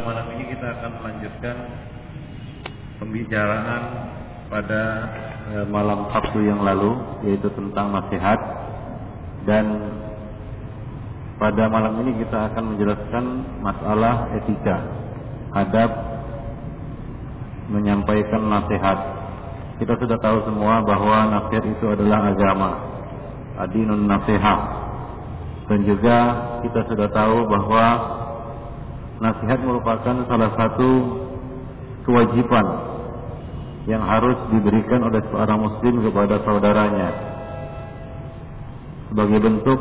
Malam ini kita akan melanjutkan pembicaraan pada eh, malam Sabtu yang lalu yaitu tentang nasihat dan pada malam ini kita akan menjelaskan masalah etika adab menyampaikan nasihat. Kita sudah tahu semua bahwa nasihat itu adalah agama. Adinun nasihat. Dan juga kita sudah tahu bahwa nasihat merupakan salah satu kewajiban yang harus diberikan oleh seorang muslim kepada saudaranya. Sebagai bentuk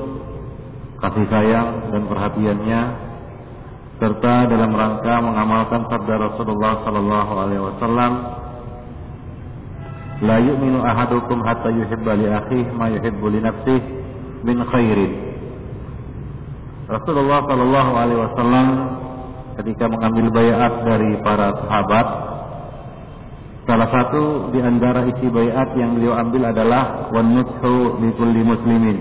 kasih sayang dan perhatiannya serta dalam rangka mengamalkan sabda Rasulullah sallallahu alaihi wasallam la yu'minu ahadukum hatta yuhibba li akhihi ma yuhibbu li nafsihi min khairin. Rasulullah sallallahu alaihi wasallam ketika mengambil bayat dari para sahabat. Salah satu di antara isi bayat yang beliau ambil adalah wan nuthu likulli muslimin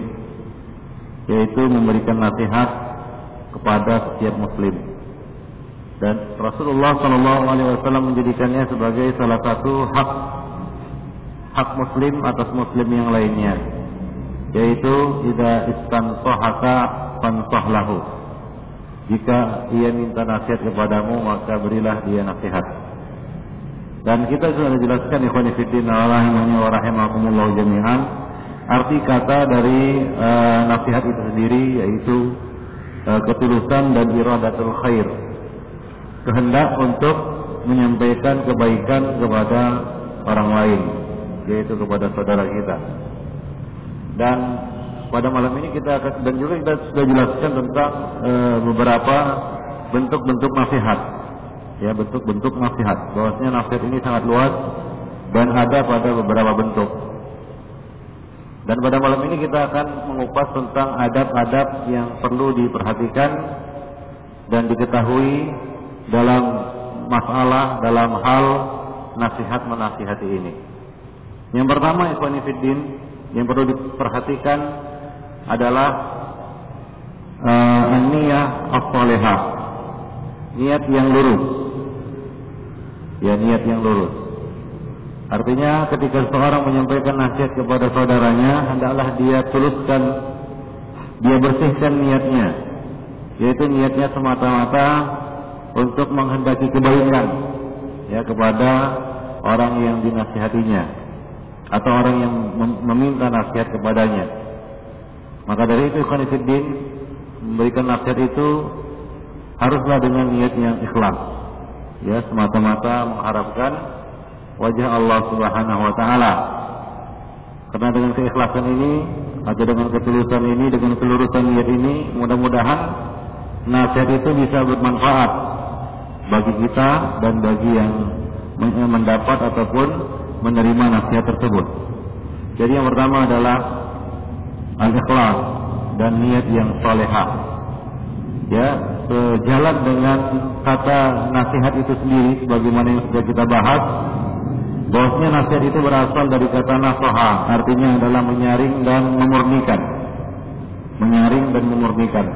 yaitu memberikan nasihat kepada setiap muslim. Dan Rasulullah Shallallahu Alaihi Wasallam menjadikannya sebagai salah satu hak hak muslim atas muslim yang lainnya yaitu ida istan sohaka fansahlahu jika ia minta nasihat kepadamu maka berilah dia nasihat. Dan kita sudah jelaskan ikhwan fillah wa rahimakumullah jami'an arti kata dari uh, nasihat itu sendiri yaitu uh, ketulusan dan iradatul khair. Kehendak untuk menyampaikan kebaikan kepada orang lain yaitu kepada saudara kita. Dan pada malam ini kita akan dan juga kita sudah jelaskan tentang e, beberapa bentuk-bentuk nasihat. Ya, bentuk-bentuk nasihat. Bahwasanya nasihat ini sangat luas dan ada pada beberapa bentuk. Dan pada malam ini kita akan mengupas tentang adab-adab yang perlu diperhatikan dan diketahui dalam masalah dalam hal nasihat menasihati ini. Yang pertama Ikhwan yang perlu diperhatikan adalah uh, niat as-salihah. Niat yang lurus. Ya, niat yang lurus. Artinya ketika seorang menyampaikan nasihat kepada saudaranya, hendaklah dia tuluskan, dia bersihkan niatnya. Yaitu niatnya semata-mata untuk menghendaki kebaikan ya kepada orang yang dinasihatinya atau orang yang meminta nasihat kepadanya. Maka dari itu Khonifuddin memberikan nasihat itu haruslah dengan niat yang ikhlas. Ya, semata-mata mengharapkan wajah Allah Subhanahu wa taala. Karena dengan keikhlasan ini atau dengan ketulusan ini, dengan kelurusan niat ini, mudah-mudahan nasihat itu bisa bermanfaat bagi kita dan bagi yang mendapat ataupun menerima nasihat tersebut. Jadi yang pertama adalah al-ikhlas dan niat yang salehah. Ya, sejalan dengan kata nasihat itu sendiri sebagaimana yang sudah kita bahas bahwasanya nasihat itu berasal dari kata nasoha artinya adalah menyaring dan memurnikan. Menyaring dan memurnikan.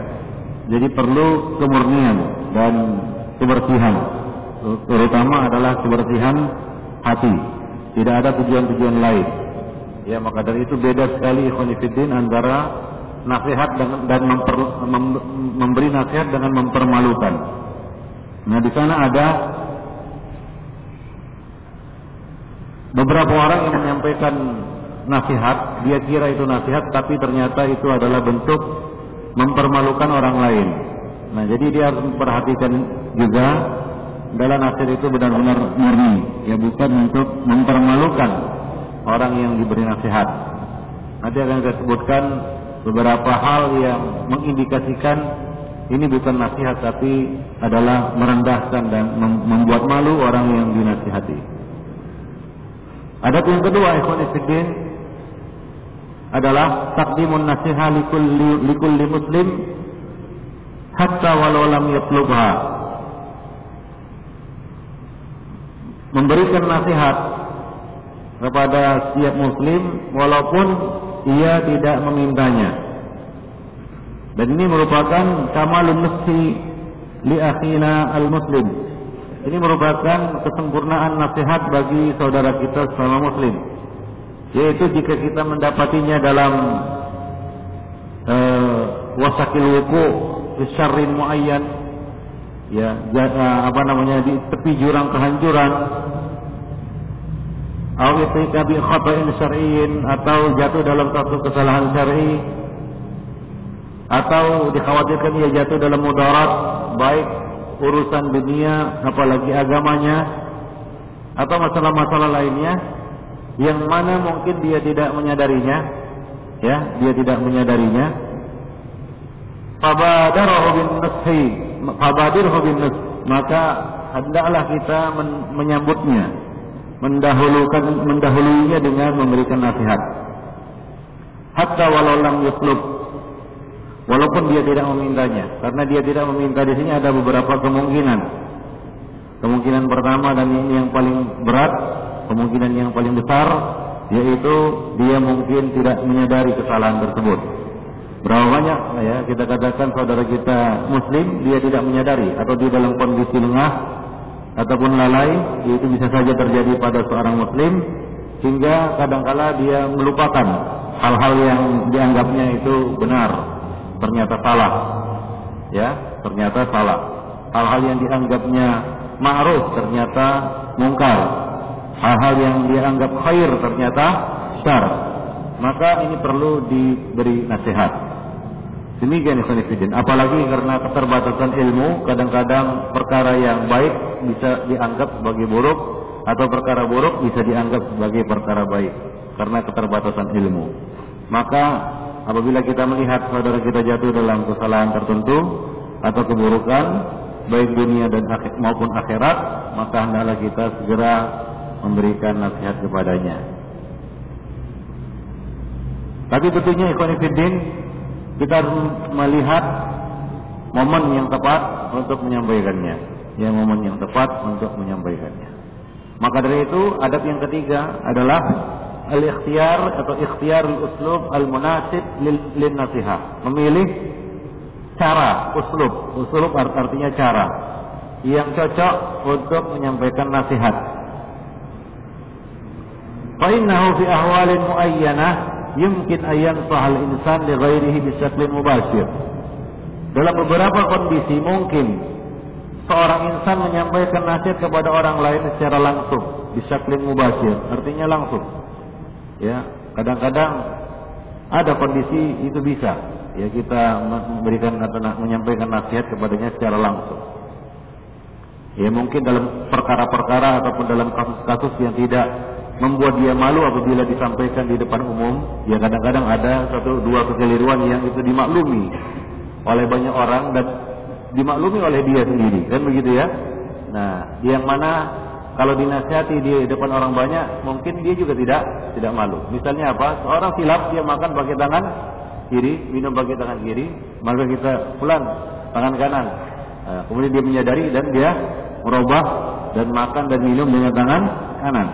Jadi perlu kemurnian dan kebersihan. Terutama adalah kebersihan hati. Tidak ada tujuan-tujuan lain Ya maka dari itu beda sekali ikhwanifiddin antara nasihat dan, dan memper, mem, memberi nasihat dengan mempermalukan. Nah di sana ada beberapa orang yang menyampaikan nasihat, dia kira itu nasihat, tapi ternyata itu adalah bentuk mempermalukan orang lain. Nah jadi dia harus memperhatikan juga dalam nasihat itu benar-benar murni, ya bukan untuk mempermalukan orang yang diberi nasihat. Nanti akan saya sebutkan beberapa hal yang mengindikasikan ini bukan nasihat tapi adalah merendahkan dan membuat malu orang yang dinasihati. Ada yang kedua, ikhwan fillah adalah takdimun nasihat likulli, likulli muslim hatta walau lam yatlubha. Memberikan nasihat kepada setiap muslim walaupun ia tidak memintanya. Dan ini merupakan kamalun nafsi li akhina al-muslim. Ini merupakan kesempurnaan nasihat bagi saudara kita sesama muslim. Yaitu jika kita mendapatinya dalam uh, wasakil wuku syarrin muayyan ya uh, apa namanya di tepi jurang kehancuran bi khata'in atau jatuh dalam satu kesalahan syar'i atau dikhawatirkan ia jatuh dalam mudarat baik urusan dunia apalagi agamanya atau masalah-masalah lainnya yang mana mungkin dia tidak menyadarinya ya dia tidak menyadarinya. Fabadarahu bin fabadirhu bin maka hendaklah kita men menyambutnya mendahulukan mendahuluinya dengan memberikan nasihat hatta walau lam yuslub Walaupun dia tidak memintanya, karena dia tidak meminta di sini ada beberapa kemungkinan. Kemungkinan pertama dan ini yang paling berat, kemungkinan yang paling besar, yaitu dia mungkin tidak menyadari kesalahan tersebut. Berapa banyak ya kita katakan saudara kita Muslim dia tidak menyadari atau di dalam kondisi lengah ataupun lalai, itu bisa saja terjadi pada seorang Muslim hingga kadangkala dia melupakan hal-hal yang dianggapnya itu benar ternyata salah. Ya, ternyata salah. Hal-hal yang dianggapnya ma'ruf ternyata mungkar. Hal-hal yang dianggap khair ternyata syar. Maka ini perlu diberi nasihat. Demikian Ikhwanifidin. Apalagi karena keterbatasan ilmu, kadang-kadang perkara yang baik bisa dianggap sebagai buruk, atau perkara buruk bisa dianggap sebagai perkara baik. Karena keterbatasan ilmu. Maka apabila kita melihat saudara kita jatuh dalam kesalahan tertentu atau keburukan baik dunia dan akhir, maupun akhirat maka hendaklah kita segera memberikan nasihat kepadanya tapi tentunya ikhwanifiddin kita melihat momen yang tepat untuk menyampaikannya ya momen yang tepat untuk menyampaikannya maka dari itu adab yang ketiga adalah al-ikhtiyar atau ikhtiyar al-uslub al-munasib lil nasihah. Memilih cara, uslub. Uslub artinya cara yang cocok untuk menyampaikan nasihat. Fa innahu fi ahwalin muayyanah yumkin ayan sahal insan li ghairihi bisyaklin mubashir. Dalam beberapa kondisi mungkin seorang insan menyampaikan nasihat kepada orang lain secara langsung, bisyaklin mubashir, artinya langsung. Ya kadang-kadang ada kondisi itu bisa. Ya kita memberikan atau menyampaikan nasihat kepadanya secara langsung. Ya mungkin dalam perkara-perkara ataupun dalam kasus-kasus yang tidak membuat dia malu apabila disampaikan di depan umum ya kadang-kadang ada satu dua kekeliruan yang itu dimaklumi oleh banyak orang dan dimaklumi oleh dia sendiri kan begitu ya nah yang mana kalau dinasihati di depan orang banyak, mungkin dia juga tidak tidak malu. Misalnya apa? Seorang silap dia makan pakai tangan kiri, minum pakai tangan kiri, maka kita pulang tangan kanan. Nah, kemudian dia menyadari dan dia merubah dan makan dan minum dengan tangan kanan.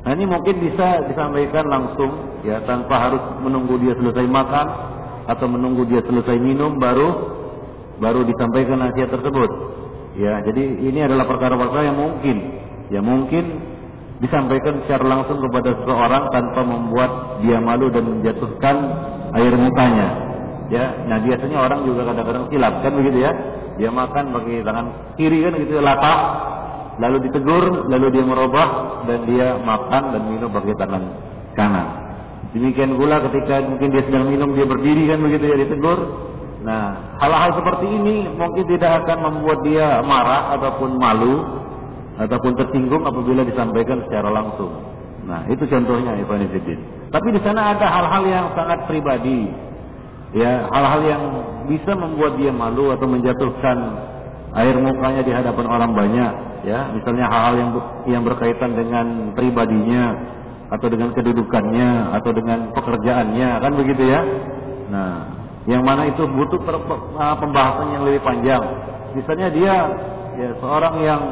Nah ini mungkin bisa disampaikan langsung ya tanpa harus menunggu dia selesai makan atau menunggu dia selesai minum baru baru disampaikan nasihat tersebut. Ya, jadi ini adalah perkara-perkara yang mungkin, ya mungkin disampaikan secara langsung kepada seseorang tanpa membuat dia malu dan menjatuhkan air mukanya. Ya, nah biasanya orang juga kadang-kadang silap kan begitu ya. Dia makan pakai tangan kiri kan gitu latah, lalu ditegur, lalu dia merubah dan dia makan dan minum pakai tangan kanan. Demikian pula ketika mungkin dia sedang minum dia berdiri kan begitu ya ditegur, Nah, hal-hal seperti ini mungkin tidak akan membuat dia marah ataupun malu ataupun tersinggung apabila disampaikan secara langsung. Nah, itu contohnya Ibn Fiddin. Tapi di sana ada hal-hal yang sangat pribadi. Ya, hal-hal yang bisa membuat dia malu atau menjatuhkan air mukanya di hadapan orang banyak, ya. Misalnya hal-hal yang yang berkaitan dengan pribadinya atau dengan kedudukannya atau dengan pekerjaannya, kan begitu ya. Nah, yang mana itu butuh uh, pembahasan yang lebih panjang. Misalnya dia ya seorang yang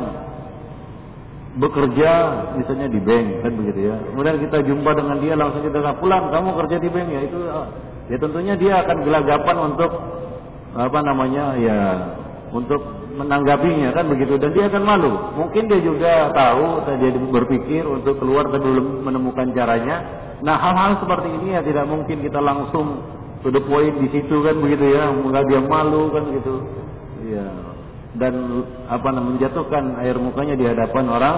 bekerja misalnya di bank kan begitu ya. Kemudian kita jumpa dengan dia langsung kita kata pulang kamu kerja di bank ya itu uh, ya tentunya dia akan gelagapan untuk apa namanya ya untuk menanggapinya kan begitu dan dia akan malu. Mungkin dia juga tahu dia berpikir untuk keluar dan belum menemukan caranya. Nah hal-hal seperti ini ya tidak mungkin kita langsung to the point di situ kan begitu ya, enggak dia malu kan gitu. Ya. Dan apa namanya menjatuhkan air mukanya di hadapan orang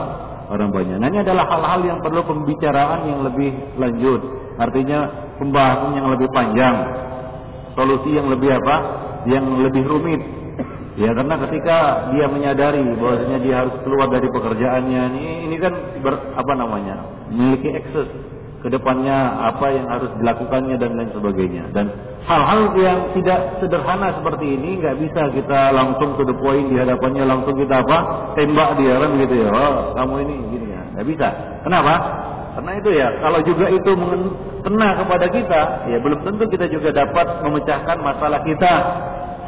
orang banyak. Nah ini adalah hal-hal yang perlu pembicaraan yang lebih lanjut. Artinya pembahasan yang lebih panjang, solusi yang lebih apa? Yang lebih rumit. Ya karena ketika dia menyadari bahwasanya dia harus keluar dari pekerjaannya ini ini kan ber, apa namanya memiliki akses ke depannya apa yang harus dilakukannya dan lain sebagainya. Dan hal-hal yang tidak sederhana seperti ini nggak bisa kita langsung ke the point di hadapannya langsung kita apa tembak dia kan gitu ya. Oh kamu ini gini ya. Nggak bisa. Kenapa? Karena itu ya kalau juga itu kena kepada kita ya belum tentu kita juga dapat memecahkan masalah kita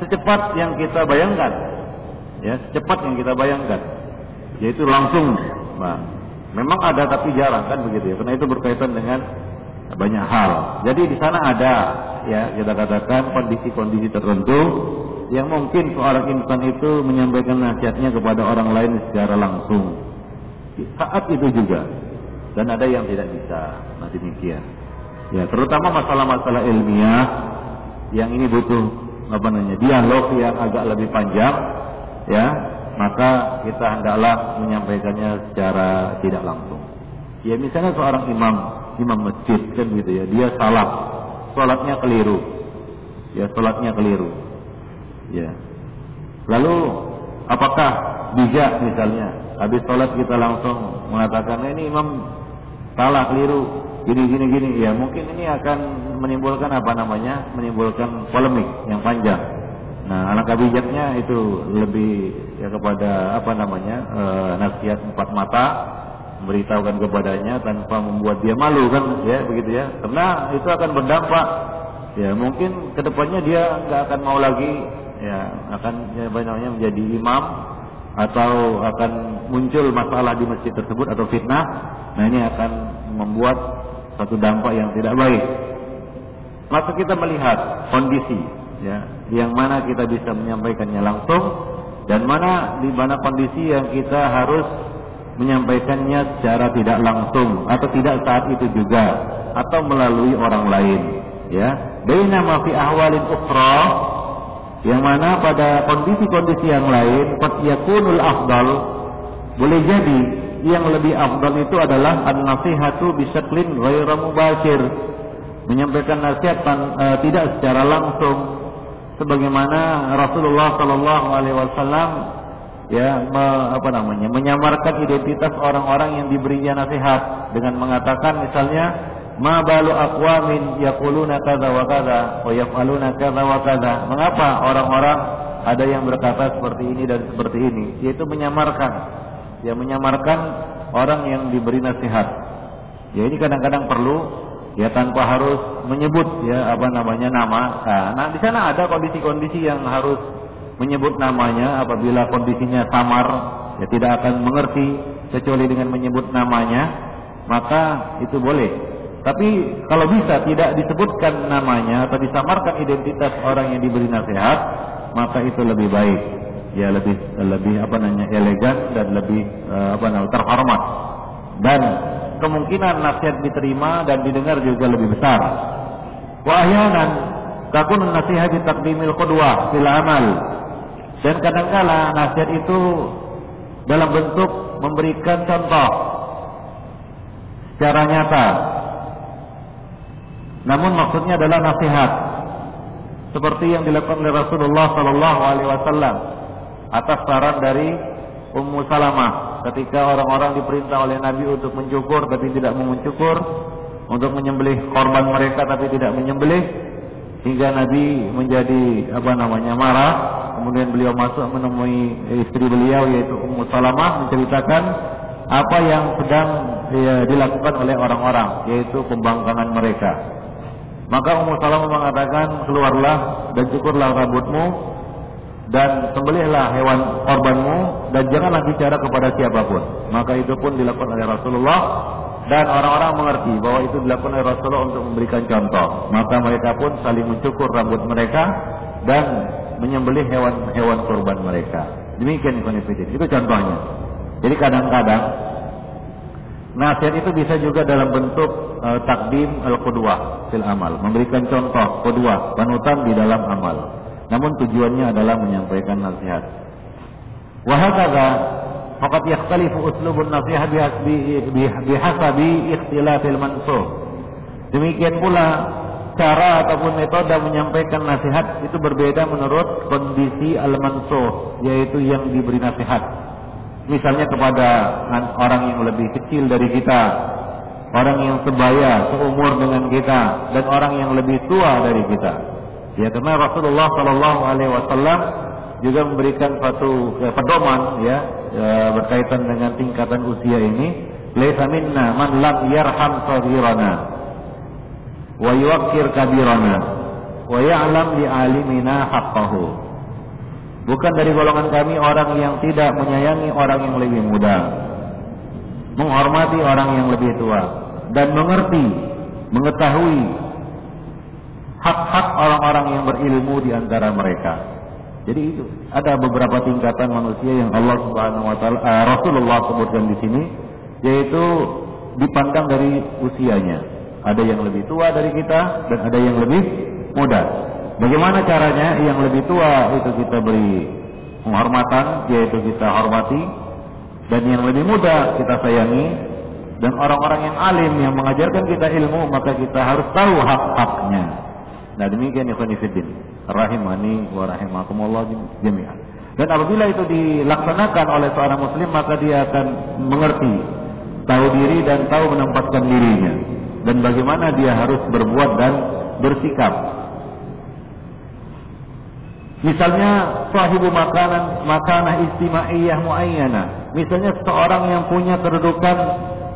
secepat yang kita bayangkan ya secepat yang kita bayangkan yaitu langsung nah, memang ada tapi jarang kan begitu ya karena itu berkaitan dengan banyak hal. Jadi di sana ada ya kita katakan kondisi-kondisi tertentu yang mungkin seorang insan itu menyampaikan nasihatnya kepada orang lain secara langsung. Saat itu juga dan ada yang tidak bisa. Nah demikian. Ya, terutama masalah-masalah ilmiah yang ini butuh apa namanya dialog yang agak lebih panjang ya maka kita hendaklah menyampaikannya secara tidak langsung. Ya misalnya seorang imam imam masjid kan gitu ya dia salah sholatnya keliru. Ya sholatnya keliru. Ya. Lalu apakah bijak misalnya habis sholat kita langsung mengatakan ini imam salah keliru gini gini gini. Ya mungkin ini akan menimbulkan apa namanya? Menimbulkan polemik yang panjang. Nah alangkah bijaknya itu lebih ya kepada apa namanya? E, nasihat empat mata memberitahukan kepadanya tanpa membuat dia malu kan? Ya begitu ya. Karena itu akan berdampak. Ya mungkin ke depannya dia nggak akan mau lagi ya akan ya, banyaknya menjadi imam atau akan muncul masalah di masjid tersebut atau fitnah. Nah ini akan membuat satu dampak yang tidak baik maka kita melihat kondisi ya yang mana kita bisa menyampaikannya langsung dan mana di mana kondisi yang kita harus menyampaikannya secara tidak langsung atau tidak saat itu juga atau melalui orang lain ya. Baina fi ahwalin ukhra yang mana pada kondisi-kondisi yang lain qad yakunul afdal boleh jadi yang lebih afdal itu adalah an-nasihatu bisyaklin ghairu mubashir menyampaikan nasihat e, tidak secara langsung sebagaimana Rasulullah sallallahu alaihi wasallam ya me, apa namanya menyamarkan identitas orang-orang yang diberinya nasihat dengan mengatakan misalnya ma balu aqwamin yaquluna kadza wa kadza wa yaf'aluna kadza wa kadza. Mengapa orang-orang ada yang berkata seperti ini dan seperti ini? Yaitu menyamarkan. Ya menyamarkan orang yang diberi nasihat. Ya ini kadang-kadang perlu ya tanpa harus menyebut ya apa namanya nama. Nah, nah di sana ada kondisi-kondisi yang harus menyebut namanya apabila kondisinya samar ya tidak akan mengerti kecuali dengan menyebut namanya maka itu boleh. Tapi kalau bisa tidak disebutkan namanya atau disamarkan identitas orang yang diberi nasihat maka itu lebih baik. Ya lebih lebih apa namanya elegan dan lebih uh, apa namanya terhormat. Dan kemungkinan nasihat diterima dan didengar juga lebih besar. Wa ahyanan takun nasihat di takdimil qudwah fil amal. Dan kadangkala nasihat itu dalam bentuk memberikan contoh secara nyata. Namun maksudnya adalah nasihat. Seperti yang dilakukan oleh Rasulullah Sallallahu Alaihi Wasallam atas saran dari Ummu Salamah ketika orang-orang diperintah oleh Nabi untuk mencukur tapi tidak mau mencukur, untuk menyembelih korban mereka tapi tidak menyembelih, hingga Nabi menjadi apa namanya marah. Kemudian beliau masuk menemui istri beliau yaitu Ummu Salamah menceritakan apa yang sedang ya, dilakukan oleh orang-orang yaitu pembangkangan mereka. Maka Ummu Salamah mengatakan keluarlah dan cukurlah rambutmu dan sembelihlah hewan korbanmu dan janganlah bicara kepada siapa pun maka itu pun dilakukan oleh Rasulullah dan orang-orang mengerti bahwa itu dilakukan oleh Rasulullah untuk memberikan contoh. Maka mereka pun saling mencukur rambut mereka dan menyembelih hewan-hewan kurban mereka. Demikian konfidin. Itu contohnya. Jadi kadang-kadang nasihat itu bisa juga dalam bentuk uh, takdim al-qudwah fil amal, memberikan contoh qudwah, panutan di dalam amal. Namun tujuannya adalah menyampaikan nasihat. Wa hakadha faqad yakhtalifu uslubun nasihat bihasabi ikhtilafil mansuh. Demikian pula cara ataupun metode menyampaikan nasihat itu berbeda menurut kondisi al-mansuh, yaitu yang diberi nasihat. Misalnya kepada orang yang lebih kecil dari kita, orang yang sebaya, seumur dengan kita, dan orang yang lebih tua dari kita. Ya, karena Rasulullah Shallallahu Alaihi Wasallam juga memberikan satu eh, pedoman ya eh, berkaitan dengan tingkatan usia ini. Laisa minna man lam yarham saghirana wa yuwakkir kabirana wa ya'lam li alimina haqqahu. Bukan dari golongan kami orang yang tidak menyayangi orang yang lebih muda, menghormati orang yang lebih tua dan mengerti, mengetahui hak-hak orang-orang yang berilmu di antara mereka. Jadi itu ada beberapa tingkatan manusia yang Allah Subhanahu wa taala uh, Rasulullah sebutkan di sini yaitu dipandang dari usianya. Ada yang lebih tua dari kita dan ada yang lebih muda. Bagaimana caranya? Yang lebih tua itu kita beri penghormatan, yaitu kita hormati, dan yang lebih muda kita sayangi, dan orang-orang yang alim yang mengajarkan kita ilmu, maka kita harus tahu hak-haknya. Nah demikian ya Khonifuddin. Rahimani wa rahimakumullah jami'an. Dan apabila itu dilaksanakan oleh seorang muslim, maka dia akan mengerti, tahu diri dan tahu menempatkan dirinya dan bagaimana dia harus berbuat dan bersikap. Misalnya sahibu makanan makanah istimaiyah muayyana. Misalnya seorang yang punya kedudukan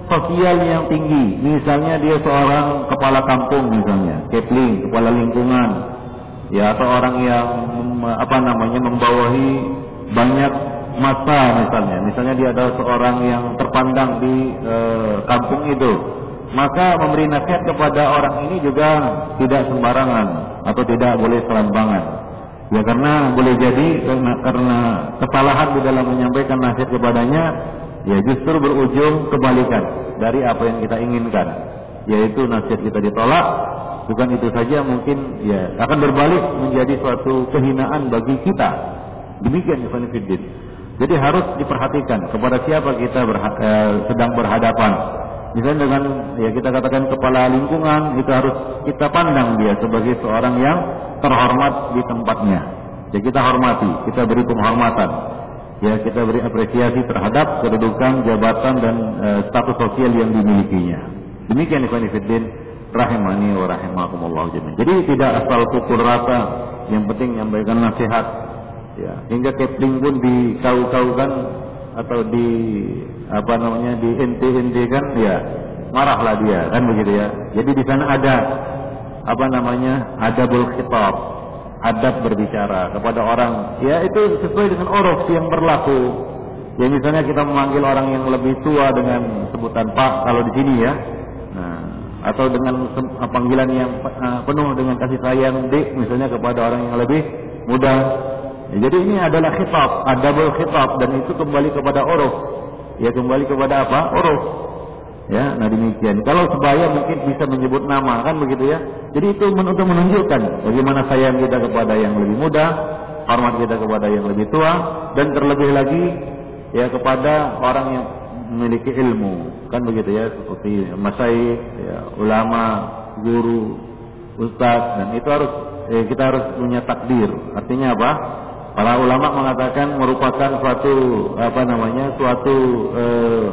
sosial yang tinggi. Misalnya dia seorang kepala kampung misalnya, kepling, kepala lingkungan. Ya atau orang yang apa namanya membawahi banyak masa misalnya. Misalnya dia adalah seorang yang terpandang di e, kampung itu maka memberi nasihat kepada orang ini juga tidak sembarangan atau tidak boleh selambangan. Ya karena boleh jadi karena, karena kesalahan di dalam menyampaikan nasihat kepadanya ya justru berujung kebalikan dari apa yang kita inginkan yaitu nasihat kita ditolak bukan itu saja mungkin ya akan berbalik menjadi suatu kehinaan bagi kita demikian Ibn Fiddin jadi harus diperhatikan kepada siapa kita berha eh, sedang berhadapan Misalnya dengan ya kita katakan kepala lingkungan itu harus kita pandang dia sebagai seorang yang terhormat di tempatnya. Ya kita hormati, kita beri penghormatan. Ya kita beri apresiasi terhadap kedudukan, jabatan dan e, status sosial yang dimilikinya. Demikian Ikhwan Fiddin rahimani wa rahimakumullah. Jadi tidak asal pukul rata, yang penting menyampaikan nasihat. Ya, hingga Kepling pun dikau-kaukan atau di apa namanya di inti-inti kan ya marahlah dia kan begitu ya. Jadi di sana ada apa namanya adabul khitab, adab berbicara kepada orang. Ya itu sesuai dengan uruf yang berlaku. Ya misalnya kita memanggil orang yang lebih tua dengan sebutan Pak kalau di sini ya. Nah, atau dengan panggilan yang uh, penuh dengan kasih sayang Dik misalnya kepada orang yang lebih muda. Ya, jadi ini adalah khitab, adabul khitab dan itu kembali kepada uruf ya kembali kepada apa? Uruf. Ya, nah demikian. Kalau sebaya mungkin bisa menyebut nama kan begitu ya. Jadi itu untuk menunjukkan bagaimana sayang kita kepada yang lebih muda, hormat kita kepada yang lebih tua dan terlebih lagi ya kepada orang yang memiliki ilmu kan begitu ya seperti masai ya, ulama guru ustadz dan itu harus eh, kita harus punya takdir artinya apa Para ulama mengatakan merupakan suatu apa namanya suatu eh,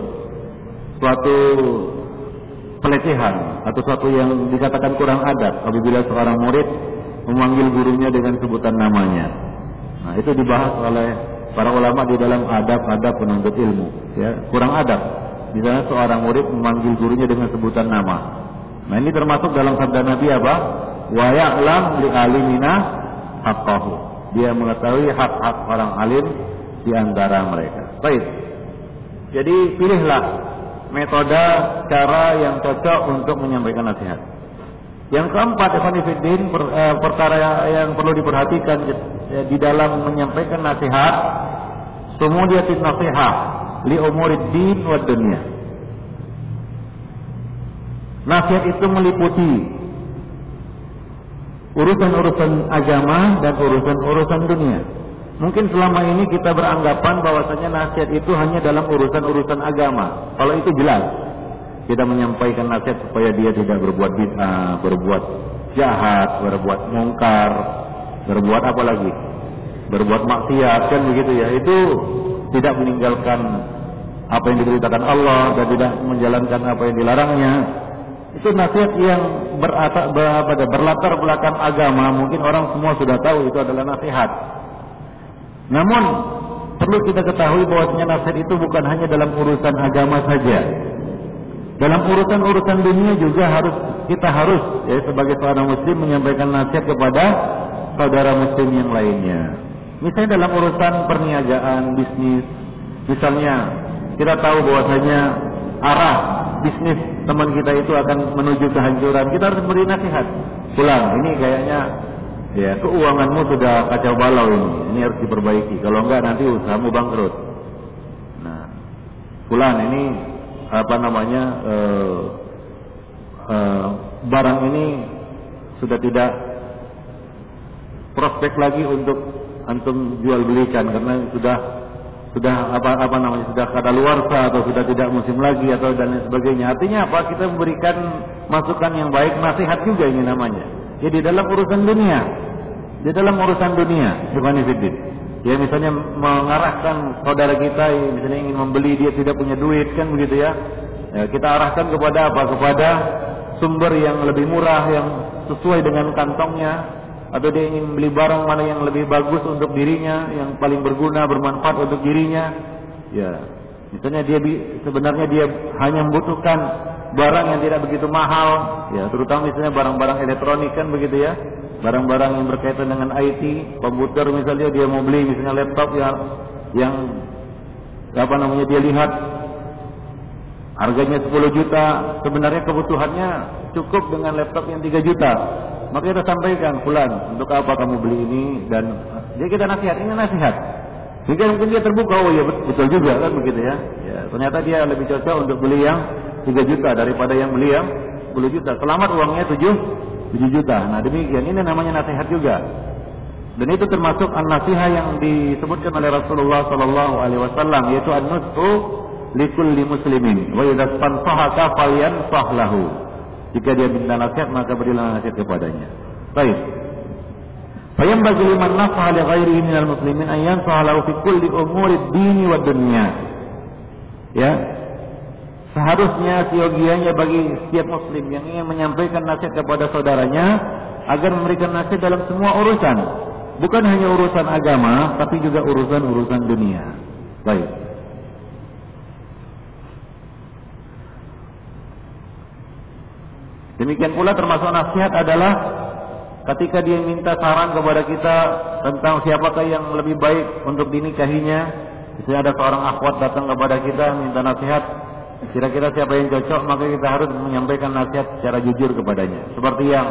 suatu pelecehan atau suatu yang dikatakan kurang adab apabila seorang murid memanggil gurunya dengan sebutan namanya. Nah, itu dibahas oleh para ulama di dalam adab-adab penuntut ilmu, ya, kurang adab. Di sana seorang murid memanggil gurunya dengan sebutan nama. Nah, ini termasuk dalam sabda Nabi apa? Wa ya'lam li alimina haqqahu dia mengetahui hak-hak orang alim di antara mereka. Baik. Jadi pilihlah metode cara yang cocok untuk menyampaikan nasihat. Yang keempat, Ikhwanifiddin, per, eh, perkara yang perlu diperhatikan eh, di dalam menyampaikan nasihat, sumudiyatin nasihat li umuriddin wa dunia. Nasihat itu meliputi urusan-urusan agama dan urusan-urusan dunia. Mungkin selama ini kita beranggapan bahwasanya nasihat itu hanya dalam urusan-urusan agama. Kalau itu jelas, kita menyampaikan nasihat supaya dia tidak berbuat bid'ah, berbuat jahat, berbuat mungkar, berbuat apa lagi? Berbuat maksiat kan begitu ya. Itu tidak meninggalkan apa yang diberitakan Allah dan tidak menjalankan apa yang dilarangnya. Itu nasihat yang berata, ber, berlatar belakang agama. Mungkin orang semua sudah tahu itu adalah nasihat. Namun perlu kita ketahui bahwasanya nasihat itu bukan hanya dalam urusan agama saja. Dalam urusan-urusan dunia juga harus kita harus ya sebagai seorang muslim menyampaikan nasihat kepada saudara muslim yang lainnya. Misalnya dalam urusan perniagaan, bisnis, misalnya kita tahu bahwasanya arah bisnis teman kita itu akan menuju kehancuran. Kita harus beri nasihat. Pulang, ini kayaknya ya keuanganmu sudah kacau balau ini. Ini harus diperbaiki. Kalau enggak nanti usahamu bangkrut. Nah, pulang ini apa namanya uh, uh, barang ini sudah tidak prospek lagi untuk antum jual belikan karena sudah sudah apa apa namanya sudah kadaluarsa atau sudah tidak musim lagi atau dan sebagainya. Artinya apa? Kita memberikan masukan yang baik, nasihat juga ini namanya. Jadi dalam urusan dunia, di dalam urusan dunia, Subhanallah. Ya misalnya mengarahkan saudara kita misalnya ingin membeli dia tidak punya duit kan begitu ya. ya kita arahkan kepada apa? Kepada sumber yang lebih murah yang sesuai dengan kantongnya atau dia ingin beli barang mana yang lebih bagus untuk dirinya, yang paling berguna, bermanfaat untuk dirinya. Ya. Misalnya dia sebenarnya dia hanya membutuhkan barang yang tidak begitu mahal, ya, terutama misalnya barang-barang elektronik kan begitu ya barang-barang yang berkaitan dengan IT, komputer misalnya dia mau beli misalnya laptop yang yang apa namanya dia lihat harganya 10 juta, sebenarnya kebutuhannya cukup dengan laptop yang 3 juta. Maka kita sampaikan, "Fulan, untuk apa kamu beli ini?" dan jadi kita nasihat, ini nasihat. Jika mungkin dia terbuka, oh ya betul juga kan begitu ya. Ya, ternyata dia lebih cocok untuk beli yang 3 juta daripada yang beli yang 10 juta. Selamat uangnya 7 7 juta. Nah demikian ini namanya nasihat juga. Dan itu termasuk an-nasihat yang disebutkan oleh Rasulullah sallallahu alaihi wasallam yaitu an-nushu likulli muslimin wa idza tansahaka falyansah lahu. Jika dia minta nasihat maka berilah nasihat kepadanya. Baik. Fayambaghi liman nasaha li ghairihi minal muslimin an yansaha lahu fi kulli umuri ad-dini wa dunya. Ya, Seharusnya siogianya bagi setiap muslim yang ingin menyampaikan nasihat kepada saudaranya agar memberikan nasihat dalam semua urusan. Bukan hanya urusan agama, tapi juga urusan-urusan dunia. Baik. Demikian pula termasuk nasihat adalah ketika dia minta saran kepada kita tentang siapakah yang lebih baik untuk dinikahinya. Misalnya ada seorang akhwat datang kepada kita minta nasihat, Kira-kira siapa yang cocok maka kita harus menyampaikan nasihat secara jujur kepadanya. Seperti yang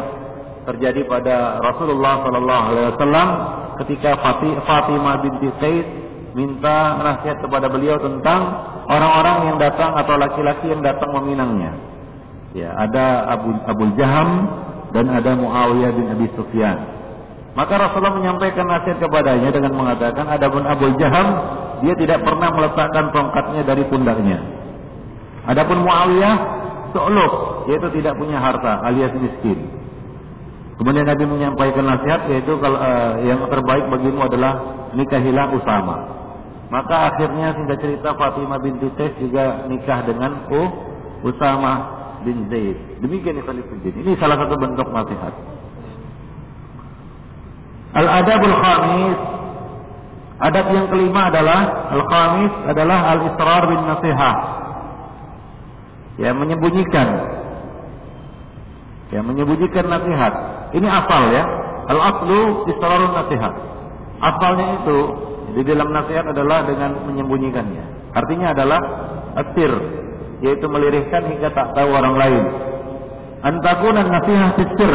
terjadi pada Rasulullah Sallallahu Alaihi Wasallam ketika Fatimah binti Qais minta nasihat kepada beliau tentang orang-orang yang datang atau laki-laki yang datang meminangnya. Ya, ada Abu Abu Jaham dan ada Muawiyah bin Abi Sufyan. Maka Rasulullah menyampaikan nasihat kepadanya dengan mengatakan, adapun Abu Jaham dia tidak pernah meletakkan tongkatnya dari pundaknya. Adapun Muawiyah seuluk, yaitu tidak punya harta alias miskin. Kemudian Nabi menyampaikan nasihat yaitu kalau uh, yang terbaik bagimu adalah nikahilah Usama. Maka akhirnya singkat cerita Fatimah binti Qais juga nikah dengan uh, Usama bin Zaid. Demikian Ikhwanuddin. Ini salah satu bentuk nasihat. Al-adabul khamis Adab yang kelima adalah Al-khamis adalah al-israr bin nasihat ya menyembunyikan. Ya menyembunyikan nasihat. Ini asal ya. Al aslu istararun nasihat. Asalnya itu di dalam nasihat adalah dengan menyembunyikannya. Artinya adalah asir yaitu melirihkan hingga tak tahu orang lain. Antakunan nasihat sisir.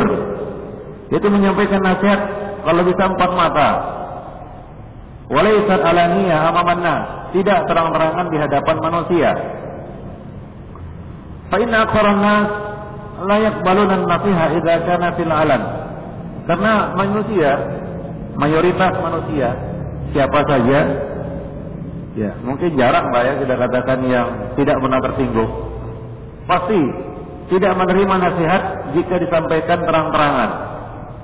Itu menyampaikan nasihat kalau bisa empat mata. Walaisat alaniya amaman Tidak terang-terangan di hadapan manusia. Fa inna aktsaran nas la yaqbaluna an-nasiha idza kana fil alan. Karena manusia, mayoritas manusia, siapa saja Ya, mungkin jarang Pak ya kita katakan yang tidak pernah tersinggung. Pasti tidak menerima nasihat jika disampaikan terang-terangan.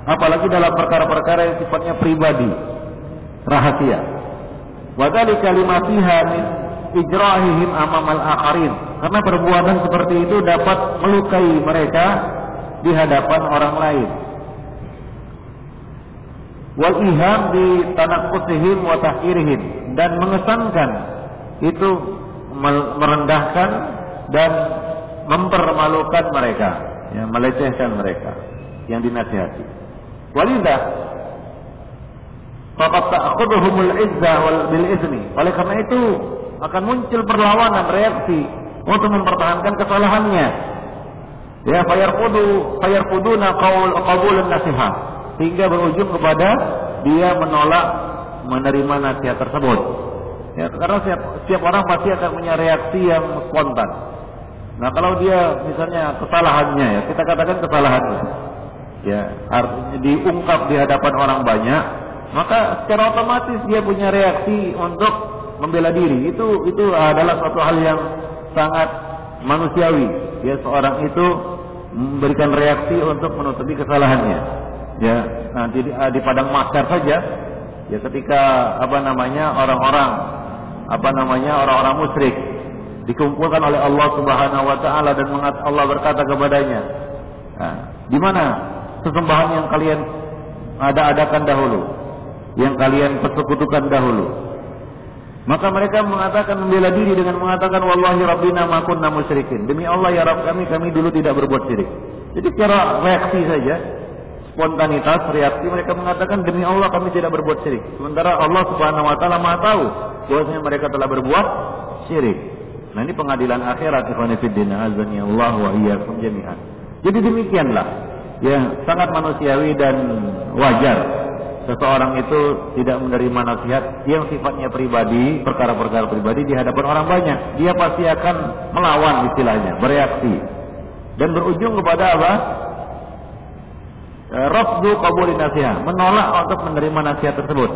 Apalagi dalam perkara-perkara yang sifatnya pribadi, rahasia. Wadali kalimatiha min ijrahihim amamal akharin. Karena perbuatan seperti itu dapat melukai mereka di hadapan orang lain. Wal iham di tanaqqusihim wa tahkirihim dan mengesankan itu merendahkan dan mempermalukan mereka, ya, melecehkan mereka yang dinasihati. Walidah faqad ta'khudhuhumul izzah wal bil izni. Oleh karena itu akan muncul perlawanan reaksi untuk mempertahankan kesalahannya. Ya fayarqudu fayarquduna qaul qabulun nasihat hingga berujung kepada dia menolak menerima nasihat tersebut. Ya, karena setiap, setiap orang pasti akan punya reaksi yang spontan. Nah, kalau dia misalnya kesalahannya ya, kita katakan kesalahannya. Ya, artinya diungkap di hadapan orang banyak, maka secara otomatis dia punya reaksi untuk membela diri. Itu itu adalah suatu hal yang sangat manusiawi. Ya, seorang itu memberikan reaksi untuk menutupi kesalahannya. Ya, nanti di, di padang mahsyar saja Ya ketika apa namanya orang-orang apa namanya orang-orang musyrik dikumpulkan oleh Allah Subhanahu wa taala dan Allah berkata kepadanya, nah, di mana sesembahan yang kalian ada-adakan dahulu, yang kalian persekutukan dahulu? Maka mereka mengatakan membela diri dengan mengatakan wallahi rabbina ma kunna musyrikin. Demi Allah ya Rabb kami kami dulu tidak berbuat syirik. Jadi secara reaksi saja spontanitas reaksi mereka mengatakan demi Allah kami tidak berbuat syirik. Sementara Allah Subhanahu wa taala Maha tahu bahwasanya mereka telah berbuat syirik. Nah ini pengadilan akhirat ikhwan fillah azani Allah wa iyyakum jami'an. Jadi demikianlah ya sangat manusiawi dan wajar seseorang itu tidak menerima nasihat yang sifatnya pribadi, perkara-perkara pribadi di hadapan orang banyak. Dia pasti akan melawan istilahnya, bereaksi dan berujung kepada apa? Eh, rafdu qabulin nasihat, menolak untuk menerima nasihat tersebut.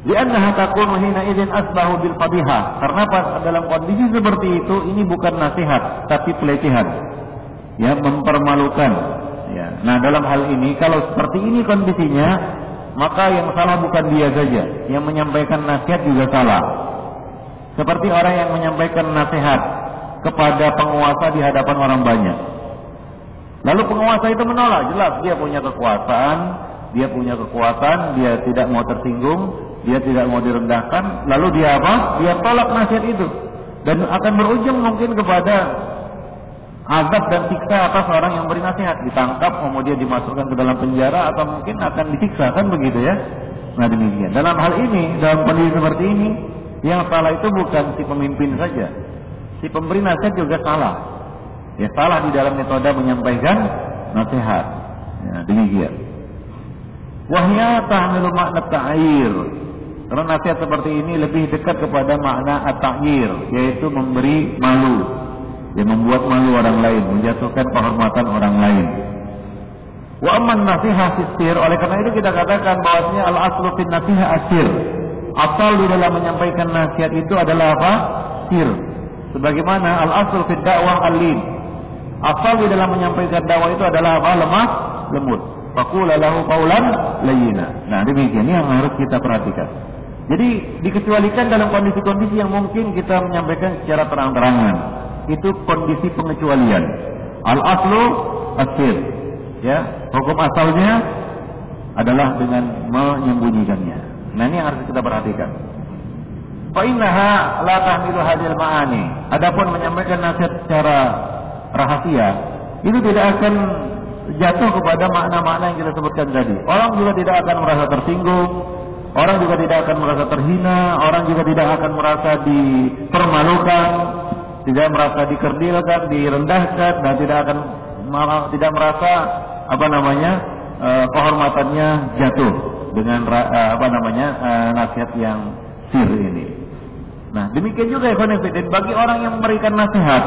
Liannaha takunu hina idzin asbahu bil qadhiha. Karena dalam kondisi seperti itu ini bukan nasihat tapi pelecehan. Ya, mempermalukan. Nah, dalam hal ini kalau seperti ini kondisinya, maka yang salah bukan dia saja, yang menyampaikan nasihat juga salah. Seperti orang yang menyampaikan nasihat kepada penguasa di hadapan orang banyak. Lalu penguasa itu menolak, jelas dia punya kekuasaan, dia punya kekuatan, dia tidak mau tersinggung, dia tidak mau direndahkan, lalu dia apa? Dia tolak nasihat itu dan akan berujung mungkin kepada azab dan siksa atas orang yang beri nasihat, ditangkap kemudian dimasukkan ke dalam penjara atau mungkin akan disiksa kan begitu ya. Nah demikian. Dalam hal ini, dalam kondisi seperti ini, yang salah itu bukan si pemimpin saja, si pemberi nasihat juga salah ya salah di dalam metode menyampaikan nasihat. Ya, demikian. Wahya tahmilu makna ta'ir. Karena nasihat seperti ini lebih dekat kepada makna at-ta'ir, yaitu memberi malu. Ya, membuat malu orang lain, menjatuhkan kehormatan orang lain. Wa amman nasihat sisir, oleh karena itu kita katakan bahwasanya al-aslu fin nasihat asir. Asal di dalam menyampaikan nasihat itu adalah apa? Sir. Sebagaimana al-aslu fid dakwah al-lin. Asal di dalam menyampaikan dakwah itu adalah apa? Lemah, lembut. Faqula lahu qawlan layyina. Nah, demikian ini yang harus kita perhatikan. Jadi dikecualikan dalam kondisi-kondisi yang mungkin kita menyampaikan secara terang-terangan. Itu kondisi pengecualian. Al aslu asir. Ya, hukum asalnya adalah dengan menyembunyikannya. Nah, ini yang harus kita perhatikan. Fa innaha la tahmilu hadil ma'ani. Adapun menyampaikan nasihat secara rahasia itu tidak akan jatuh kepada makna-makna yang kita sebutkan tadi. Orang juga tidak akan merasa tersinggung, orang juga tidak akan merasa terhina, orang juga tidak akan merasa dipermalukan. Tidak merasa dikerdilkan, direndahkan dan tidak akan tidak merasa apa namanya uh, kehormatannya jatuh dengan uh, apa namanya uh, nasihat yang sir ini. Nah, demikian juga Ibn bagi orang yang memberikan nasihat,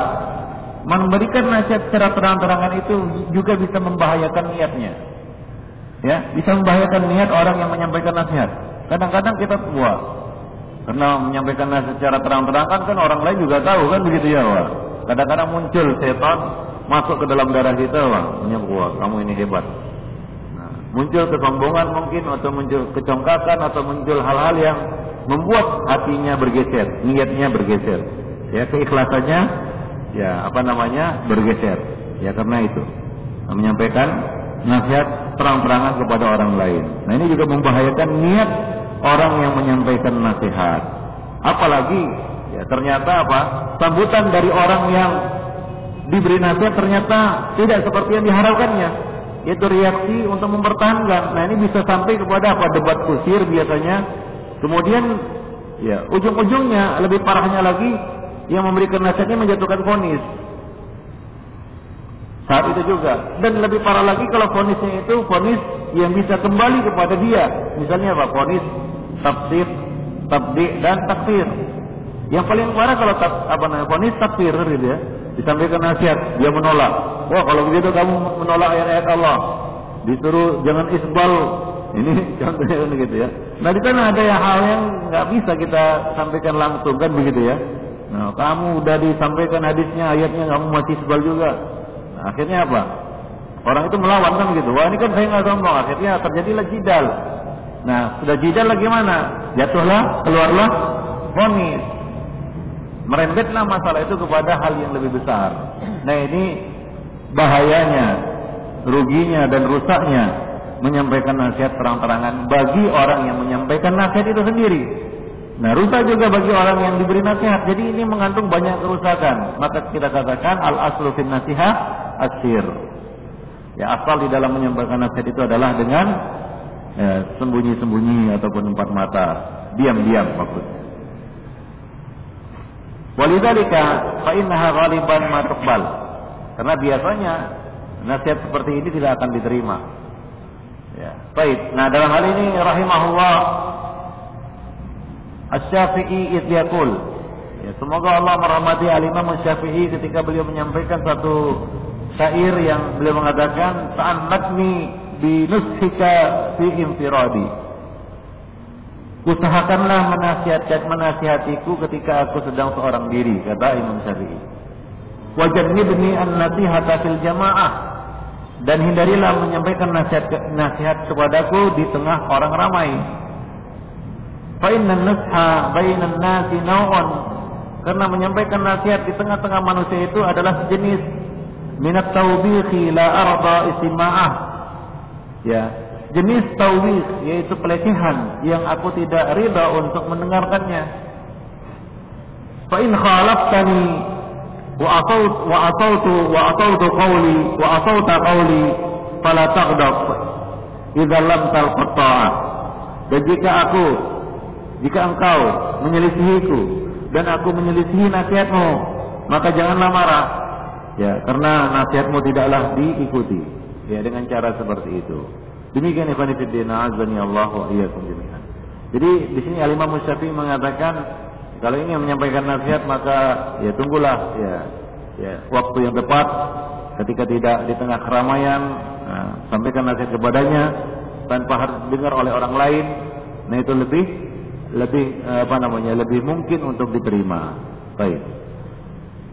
memberikan nasihat secara terang-terangan itu juga bisa membahayakan niatnya. Ya, bisa membahayakan niat orang yang menyampaikan nasihat. Kadang-kadang kita tua, karena menyampaikan nasihat secara terang-terangan kan orang lain juga tahu kan begitu ya, Wah. Kadang-kadang muncul setan masuk ke dalam darah kita, Wah. Wah, kamu ini hebat muncul kesombongan mungkin atau muncul kecongkakan atau muncul hal-hal yang membuat hatinya bergeser, niatnya bergeser. Ya, keikhlasannya ya apa namanya? bergeser. Ya karena itu. Nah, menyampaikan nasihat terang-terangan kepada orang lain. Nah, ini juga membahayakan niat orang yang menyampaikan nasihat. Apalagi ya ternyata apa? Sambutan dari orang yang diberi nasihat ternyata tidak seperti yang diharapkannya itu reaksi untuk mempertahankan. Nah ini bisa sampai kepada apa? Debat kusir biasanya. Kemudian ya ujung-ujungnya lebih parahnya lagi yang memberikan nasihatnya menjatuhkan vonis. Saat itu juga. Dan lebih parah lagi kalau vonisnya itu vonis yang bisa kembali kepada dia. Misalnya apa? Vonis tafsir, tabdi dan takfir. Yang paling parah kalau tak, apa namanya vonis takfir gitu ya disampaikan nasihat, dia menolak. Wah kalau begitu kamu menolak ayat-ayat Allah. Disuruh jangan isbal. Ini contohnya kan gitu ya. Nah di sana ada ya hal yang nggak bisa kita sampaikan langsung kan begitu ya. Nah kamu udah disampaikan hadisnya, ayatnya kamu masih isbal juga. Nah, akhirnya apa? Orang itu melawan kan gitu. Wah ini kan saya nggak sombong. Akhirnya terjadilah jidal. Nah sudah jidal lagi mana? Jatuhlah, keluarlah fonis merembetlah masalah itu kepada hal yang lebih besar. Nah ini bahayanya, ruginya dan rusaknya menyampaikan nasihat terang-terangan bagi orang yang menyampaikan nasihat itu sendiri. Nah rusak juga bagi orang yang diberi nasihat. Jadi ini mengandung banyak kerusakan. Maka kita katakan al aslu fin nasihat asir. Ya asal di dalam menyampaikan nasihat itu adalah dengan ya, sembunyi-sembunyi ataupun empat mata, diam-diam maksudnya. Walidzalika fa innaha ghaliban ma tuqbal. Karena biasanya nasihat seperti ini tidak akan diterima. Ya. Baik. Nah, dalam hal ini rahimahullah Asy-Syafi'i id yaqul Ya, semoga Allah merahmati Al-Imam Syafi'i ketika beliau menyampaikan satu syair yang beliau mengatakan ta'annatni bi nushika fi infiradi Usahakanlah menasihatkan menasihatiku ketika aku sedang seorang diri, kata Imam Syafi'i. Wajannibni an-nasihata fil jamaah dan hindarilah menyampaikan nasihat nasihat kepadaku di tengah orang ramai. Fa nusha bainan nasi naw'un karena menyampaikan nasihat di tengah-tengah manusia itu adalah sejenis minat taubihi la arda istima'ah. Ya, jenis tawis yaitu pelecehan yang aku tidak ridha untuk mendengarkannya. Fa in khalaftani wa ataut wa atautu wa atautu qawli wa atauta qawli fala taghdab idza lam talqa'a. Dan jika aku jika engkau menyelisihiku dan aku menyelisihi nasihatmu maka janganlah marah ya karena nasihatmu tidaklah diikuti ya dengan cara seperti itu. Demikian ikhwan fillah azani Allah wa iyyakum jami'an. Jadi di sini Al Imam Syafi'i mengatakan kalau ingin menyampaikan nasihat maka ya tunggulah ya ya waktu yang tepat. Ketika tidak di tengah keramaian nah, sampaikan nasihat kepadanya tanpa harus dengar oleh orang lain. Nah itu lebih lebih apa namanya lebih mungkin untuk diterima. Baik.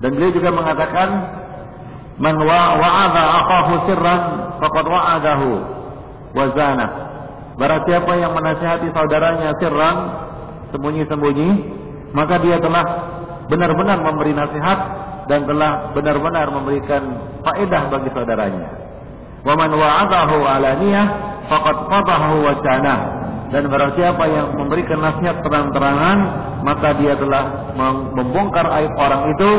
Dan beliau juga mengatakan man wa'adha akahu sirran faqad wa'adahu wazana. Barang siapa yang menasihati saudaranya sirran, sembunyi-sembunyi, maka dia telah benar-benar memberi nasihat dan telah benar-benar memberikan faedah bagi saudaranya. Wa man wa'adahu alaniyah faqad fadahu wa Dan barang siapa yang memberikan nasihat terang-terangan, maka dia telah membongkar aib orang itu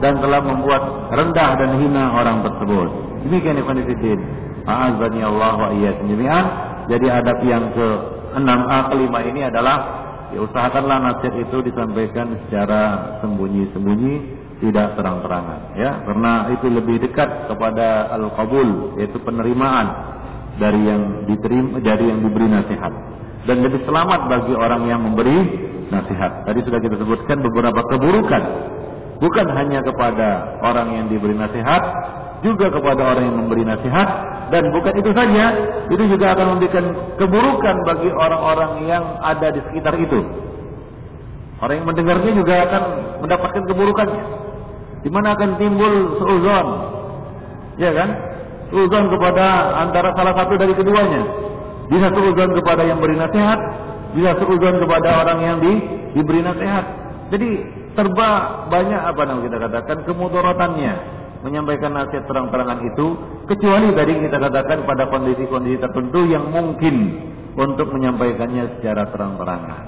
dan telah membuat rendah dan hina orang tersebut. Demikian Ibn Fiddin. A'azani Allah wa jami'an. Jadi adab yang ke-6 A kelima ini adalah ya usahakanlah nasihat itu disampaikan secara sembunyi-sembunyi tidak terang-terangan ya karena itu lebih dekat kepada al-qabul yaitu penerimaan dari yang diterima dari yang diberi nasihat dan lebih selamat bagi orang yang memberi nasihat. Tadi sudah kita sebutkan beberapa keburukan bukan hanya kepada orang yang diberi nasihat juga kepada orang yang memberi nasihat dan bukan itu saja itu juga akan memberikan keburukan bagi orang-orang yang ada di sekitar itu. Orang yang mendengarnya juga akan mendapatkan keburukannya. Di mana akan timbul seuzon. Ya kan? Seuzon kepada antara salah satu dari keduanya. Bisa seuzon kepada yang beri nasihat, bisa seuzon kepada orang yang di, diberi nasihat. Jadi serba banyak apa namanya kita katakan kemudaratannya menyampaikan nasihat terang-terangan itu kecuali tadi kita katakan pada kondisi-kondisi tertentu yang mungkin untuk menyampaikannya secara terang-terangan.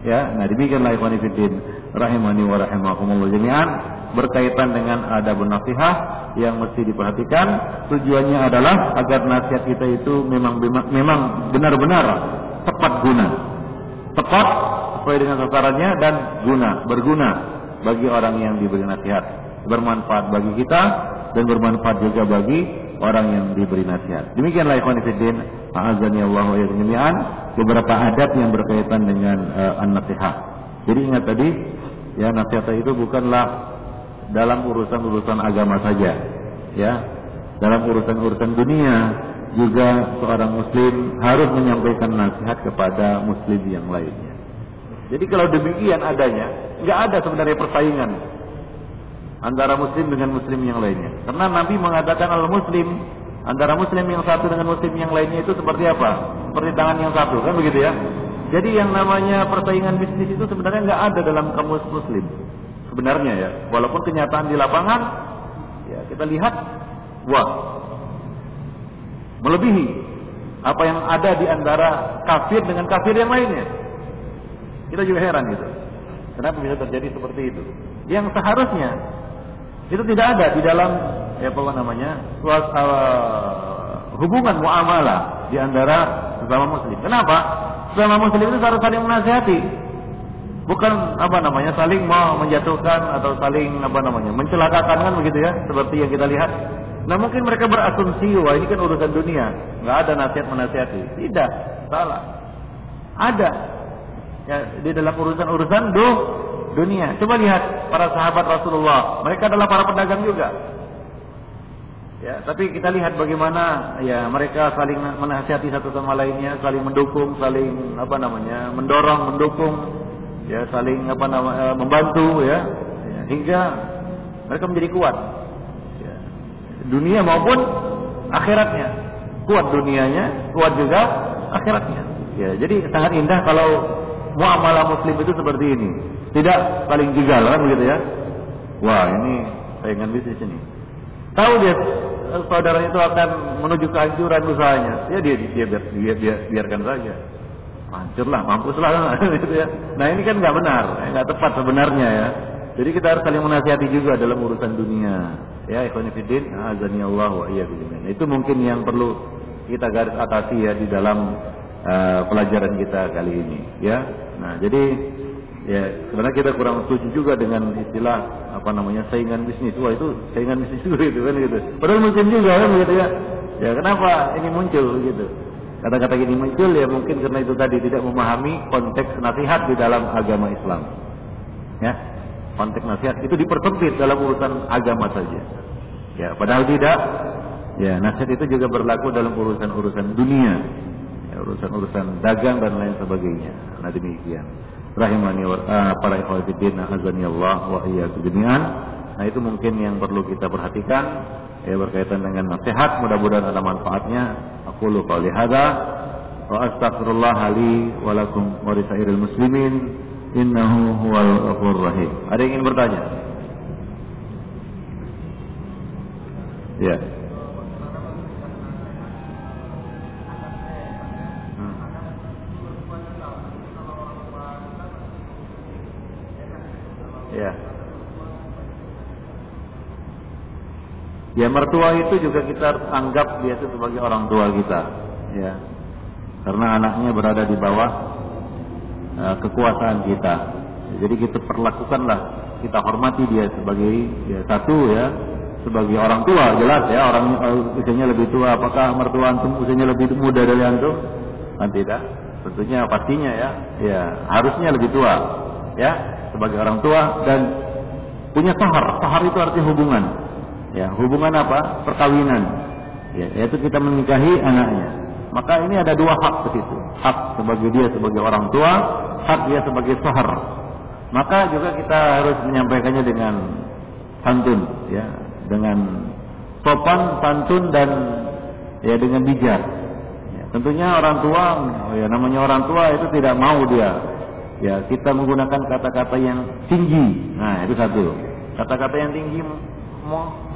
Ya, nah demikianlah ikhwan fillah rahimani wa rahimakumullah jami'an berkaitan dengan adab nasihat yang mesti diperhatikan. Tujuannya adalah agar nasihat kita itu memang memang benar-benar tepat guna. Tepat sesuai dengan sasarannya dan guna, berguna bagi orang yang diberi nasihat. Bermanfaat bagi kita dan bermanfaat juga bagi orang yang diberi nasihat. Demikianlah ikhwan fillah, a'azani Allah wa beberapa adab yang berkaitan dengan uh, an-nasihat. Jadi ingat tadi ya nasihat itu bukanlah dalam urusan-urusan agama saja ya. Dalam urusan-urusan dunia juga seorang muslim harus menyampaikan nasihat kepada muslim yang lainnya. Jadi kalau demikian adanya nggak ada sebenarnya persaingan antara muslim dengan muslim yang lainnya. Karena Nabi mengatakan al muslim antara muslim yang satu dengan muslim yang lainnya itu seperti apa? Seperti tangan yang satu kan begitu ya jadi yang namanya persaingan bisnis itu sebenarnya nggak ada dalam kamus muslim sebenarnya ya. Walaupun kenyataan di lapangan ya kita lihat wah melebihi apa yang ada di antara kafir dengan kafir yang lainnya. Kita juga heran gitu. Kenapa bisa terjadi seperti itu? Yang seharusnya itu tidak ada di dalam ya apa namanya uh, hubungan muamalah di antara sesama muslim. Kenapa? Sesama muslim itu harus saling menasihati. Bukan apa namanya saling mau menjatuhkan atau saling apa namanya mencelakakan kan begitu ya seperti yang kita lihat. Nah mungkin mereka berasumsi wah ini kan urusan dunia. Nggak ada nasihat menasihati. Tidak salah. Ada. Ya di dalam urusan-urusan do dunia. Coba lihat para sahabat Rasulullah. Mereka adalah para pedagang juga ya tapi kita lihat bagaimana ya mereka saling menasihati satu sama lainnya saling mendukung saling apa namanya mendorong mendukung ya saling apa nama e, membantu ya, ya hingga mereka menjadi kuat. Ya. dunia maupun akhiratnya. Kuat dunianya kuat juga akhiratnya. Ya jadi sangat indah kalau muamalah muslim itu seperti ini. Tidak saling jegal kan begitu ya? Wah ini saingan bisnis ini. Tahu dia saudaranya itu akan menuju kehancuran usahanya ya dia dia, dia, dia, dia biarkan saja hancurlah, mampuslah gitu ya. Nah ini kan nggak benar, nggak tepat sebenarnya ya. Jadi kita harus saling menasihati juga dalam urusan dunia. Ya, ikhwanifidin, azani Allah wa Itu mungkin yang perlu kita garis atasi ya di dalam uh, pelajaran kita kali ini. Ya, nah jadi ya sebenarnya kita kurang setuju juga dengan istilah apa namanya saingan bisnis. Wah itu saingan bisnis juga gitu kan gitu. Padahal mungkin juga kan gitu ya. Ya kenapa ini muncul gitu? Kata-kata ini muncul ya mungkin karena itu tadi tidak memahami konteks nasihat di dalam agama Islam. Ya, konteks nasihat itu dipersempit dalam urusan agama saja. Ya, padahal tidak. Ya, nasihat itu juga berlaku dalam urusan-urusan dunia, ya, urusan-urusan dagang dan lain sebagainya. Nah demikian. Rahimani wa uh, para ikhwatiddin azani Allah wa iyyakum jami'an. Nah itu mungkin yang perlu kita perhatikan ya berkaitan dengan nasihat. Mudah-mudahan ada manfaatnya. Aqulu qawli hadza wa astaghfirullah li wa lakum wa lisairil muslimin. Innahu huwal ghafurur rahim. Ada yang ingin bertanya? Ya. hmm. Ya. Ya mertua itu juga kita anggap dia itu sebagai orang tua kita, ya. Karena anaknya berada di bawah uh, kekuasaan kita. Jadi kita perlakukanlah, kita hormati dia sebagai ya, satu ya, sebagai orang tua jelas ya. Orang uh, usianya lebih tua apakah mertua antum usianya lebih muda dari antum? Kan tidak. Tentunya pastinya ya. Ya harusnya lebih tua ya. Sebagai orang tua dan punya sahar. Sahar itu artinya hubungan ya hubungan apa perkawinan ya yaitu kita menikahi anaknya maka ini ada dua hak ke situ hak sebagai dia sebagai orang tua hak dia sebagai sahar maka juga kita harus menyampaikannya dengan santun ya dengan sopan, santun dan ya dengan bijak. Ya, tentunya orang tua, ya namanya orang tua itu tidak mau dia ya kita menggunakan kata-kata yang tinggi. Nah, itu satu. Kata-kata yang tinggi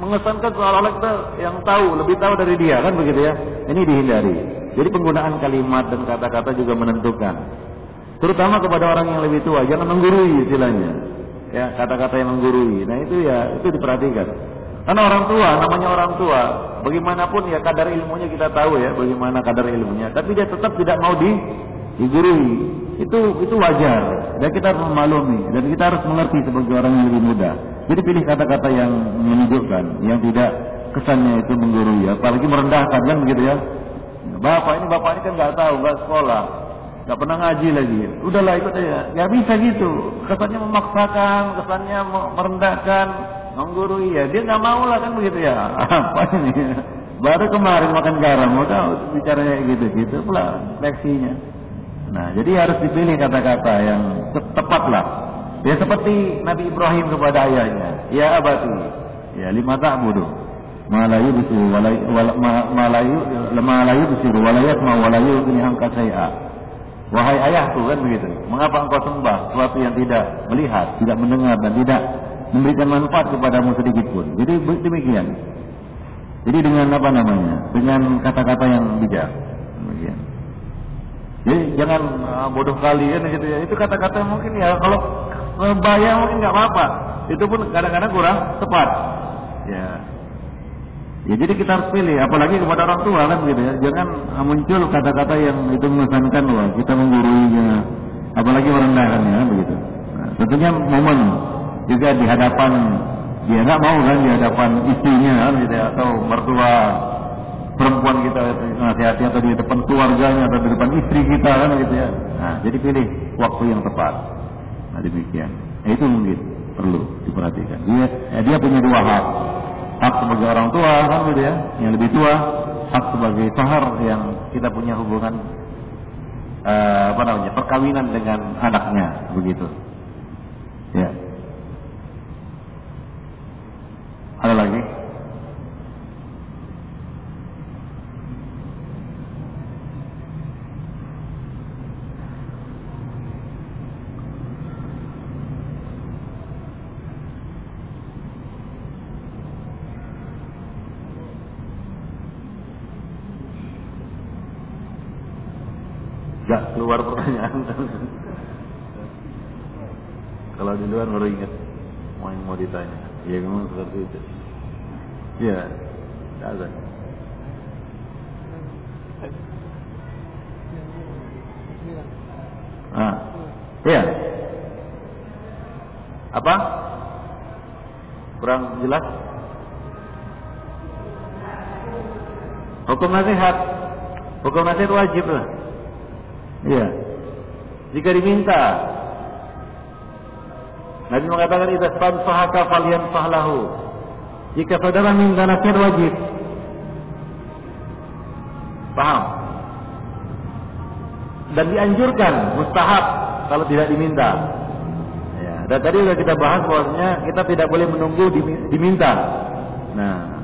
mengesankan seolah-olah kita yang tahu, lebih tahu dari dia kan begitu ya. Ini dihindari. Jadi penggunaan kalimat dan kata-kata juga menentukan. Terutama kepada orang yang lebih tua, jangan menggurui istilahnya. Ya, kata-kata yang menggurui. Nah, itu ya itu diperhatikan. Karena orang tua, namanya orang tua, bagaimanapun ya kadar ilmunya kita tahu ya, bagaimana kadar ilmunya. Tapi dia tetap tidak mau di, digurui. Itu itu wajar. Dan kita harus memaklumi dan kita harus mengerti sebagai orang yang lebih muda. Jadi pilih kata-kata yang menunjukkan, yang tidak kesannya itu menggurui, apalagi merendahkan kan begitu ya. Bapak ini bapak ini kan nggak tahu, nggak sekolah, nggak pernah ngaji lagi. Udahlah ikut aja. Nggak bisa gitu. Kesannya memaksakan, kesannya merendahkan menggurui ya dia nggak mau lah kan begitu ya apa ini baru kemarin makan garam maka bicaranya gitu gitu pula leksinya nah jadi harus dipilih kata-kata yang tepat lah ya seperti Nabi Ibrahim kepada ayahnya ya abati ya lima tak bodoh malayu bisiru malayu malayu bisiru walayat ma walayu ini angka saya wahai ayahku kan begitu mengapa engkau sembah sesuatu yang tidak melihat tidak mendengar dan tidak memberikan manfaat kepadamu sedikit pun. Jadi demikian. Jadi dengan apa namanya? Dengan kata-kata yang bijak. Demikian. Jadi jangan uh, bodoh kali kan gitu ya. Itu kata-kata mungkin ya kalau bayar mungkin nggak apa-apa. Itu pun kadang-kadang kurang tepat. Ya. Ya jadi kita harus pilih, apalagi kepada orang tua kan gitu ya. Jangan muncul kata-kata yang itu mengesankan wah kita mengguruinya, apalagi merendahkannya kan begitu. Nah, tentunya momen juga di hadapan dia nggak mau kan di hadapan istrinya kan gitu ya, atau mertua perempuan kita nasihati atau di depan keluarganya atau di depan istri kita kan gitu ya. Nah, jadi pilih waktu yang tepat. Nah, demikian. Nah, itu mungkin perlu diperhatikan. Dia ya, dia punya dua hak. Hak sebagai orang tua kan gitu ya, yang lebih tua, hak sebagai sahar yang kita punya hubungan uh, apa namanya? perkawinan dengan anaknya begitu. Ya. Ada lagi? Keluar pertanyaan. Kalau di luar baru ingat mau yang mau ditanya. Ya memang seperti itu. Ya, ada. Ah, ya. Apa? Kurang jelas? Hukum nasihat. Hukum nasihat wajib lah. Iya. Jika diminta Nabi mengatakan idza tanfahaka falyanfahlahu. Jika saudara minta nasihat wajib. Paham? Dan dianjurkan mustahab kalau tidak diminta. Ya, dan tadi sudah kita bahas bahwasanya kita tidak boleh menunggu diminta. Nah,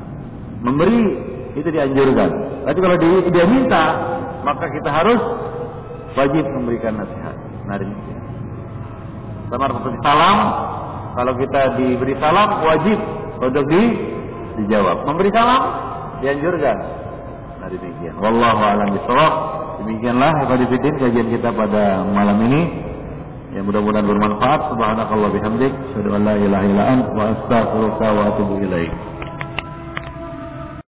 memberi itu dianjurkan. Tapi kalau dia minta, maka kita harus wajib memberikan nasihat. Nah, demikian. Sama seperti salam, kalau kita diberi salam wajib untuk di, dijawab. Memberi salam dianjurkan. Nah demikian. Wallahu a'lam bishawab. Demikianlah ikhwan kajian kita pada malam ini. Yang mudah-mudahan bermanfaat. Subhanakallah bihamdik. Asyhadu an la ilaha illa wa astaghfiruka wa atubu.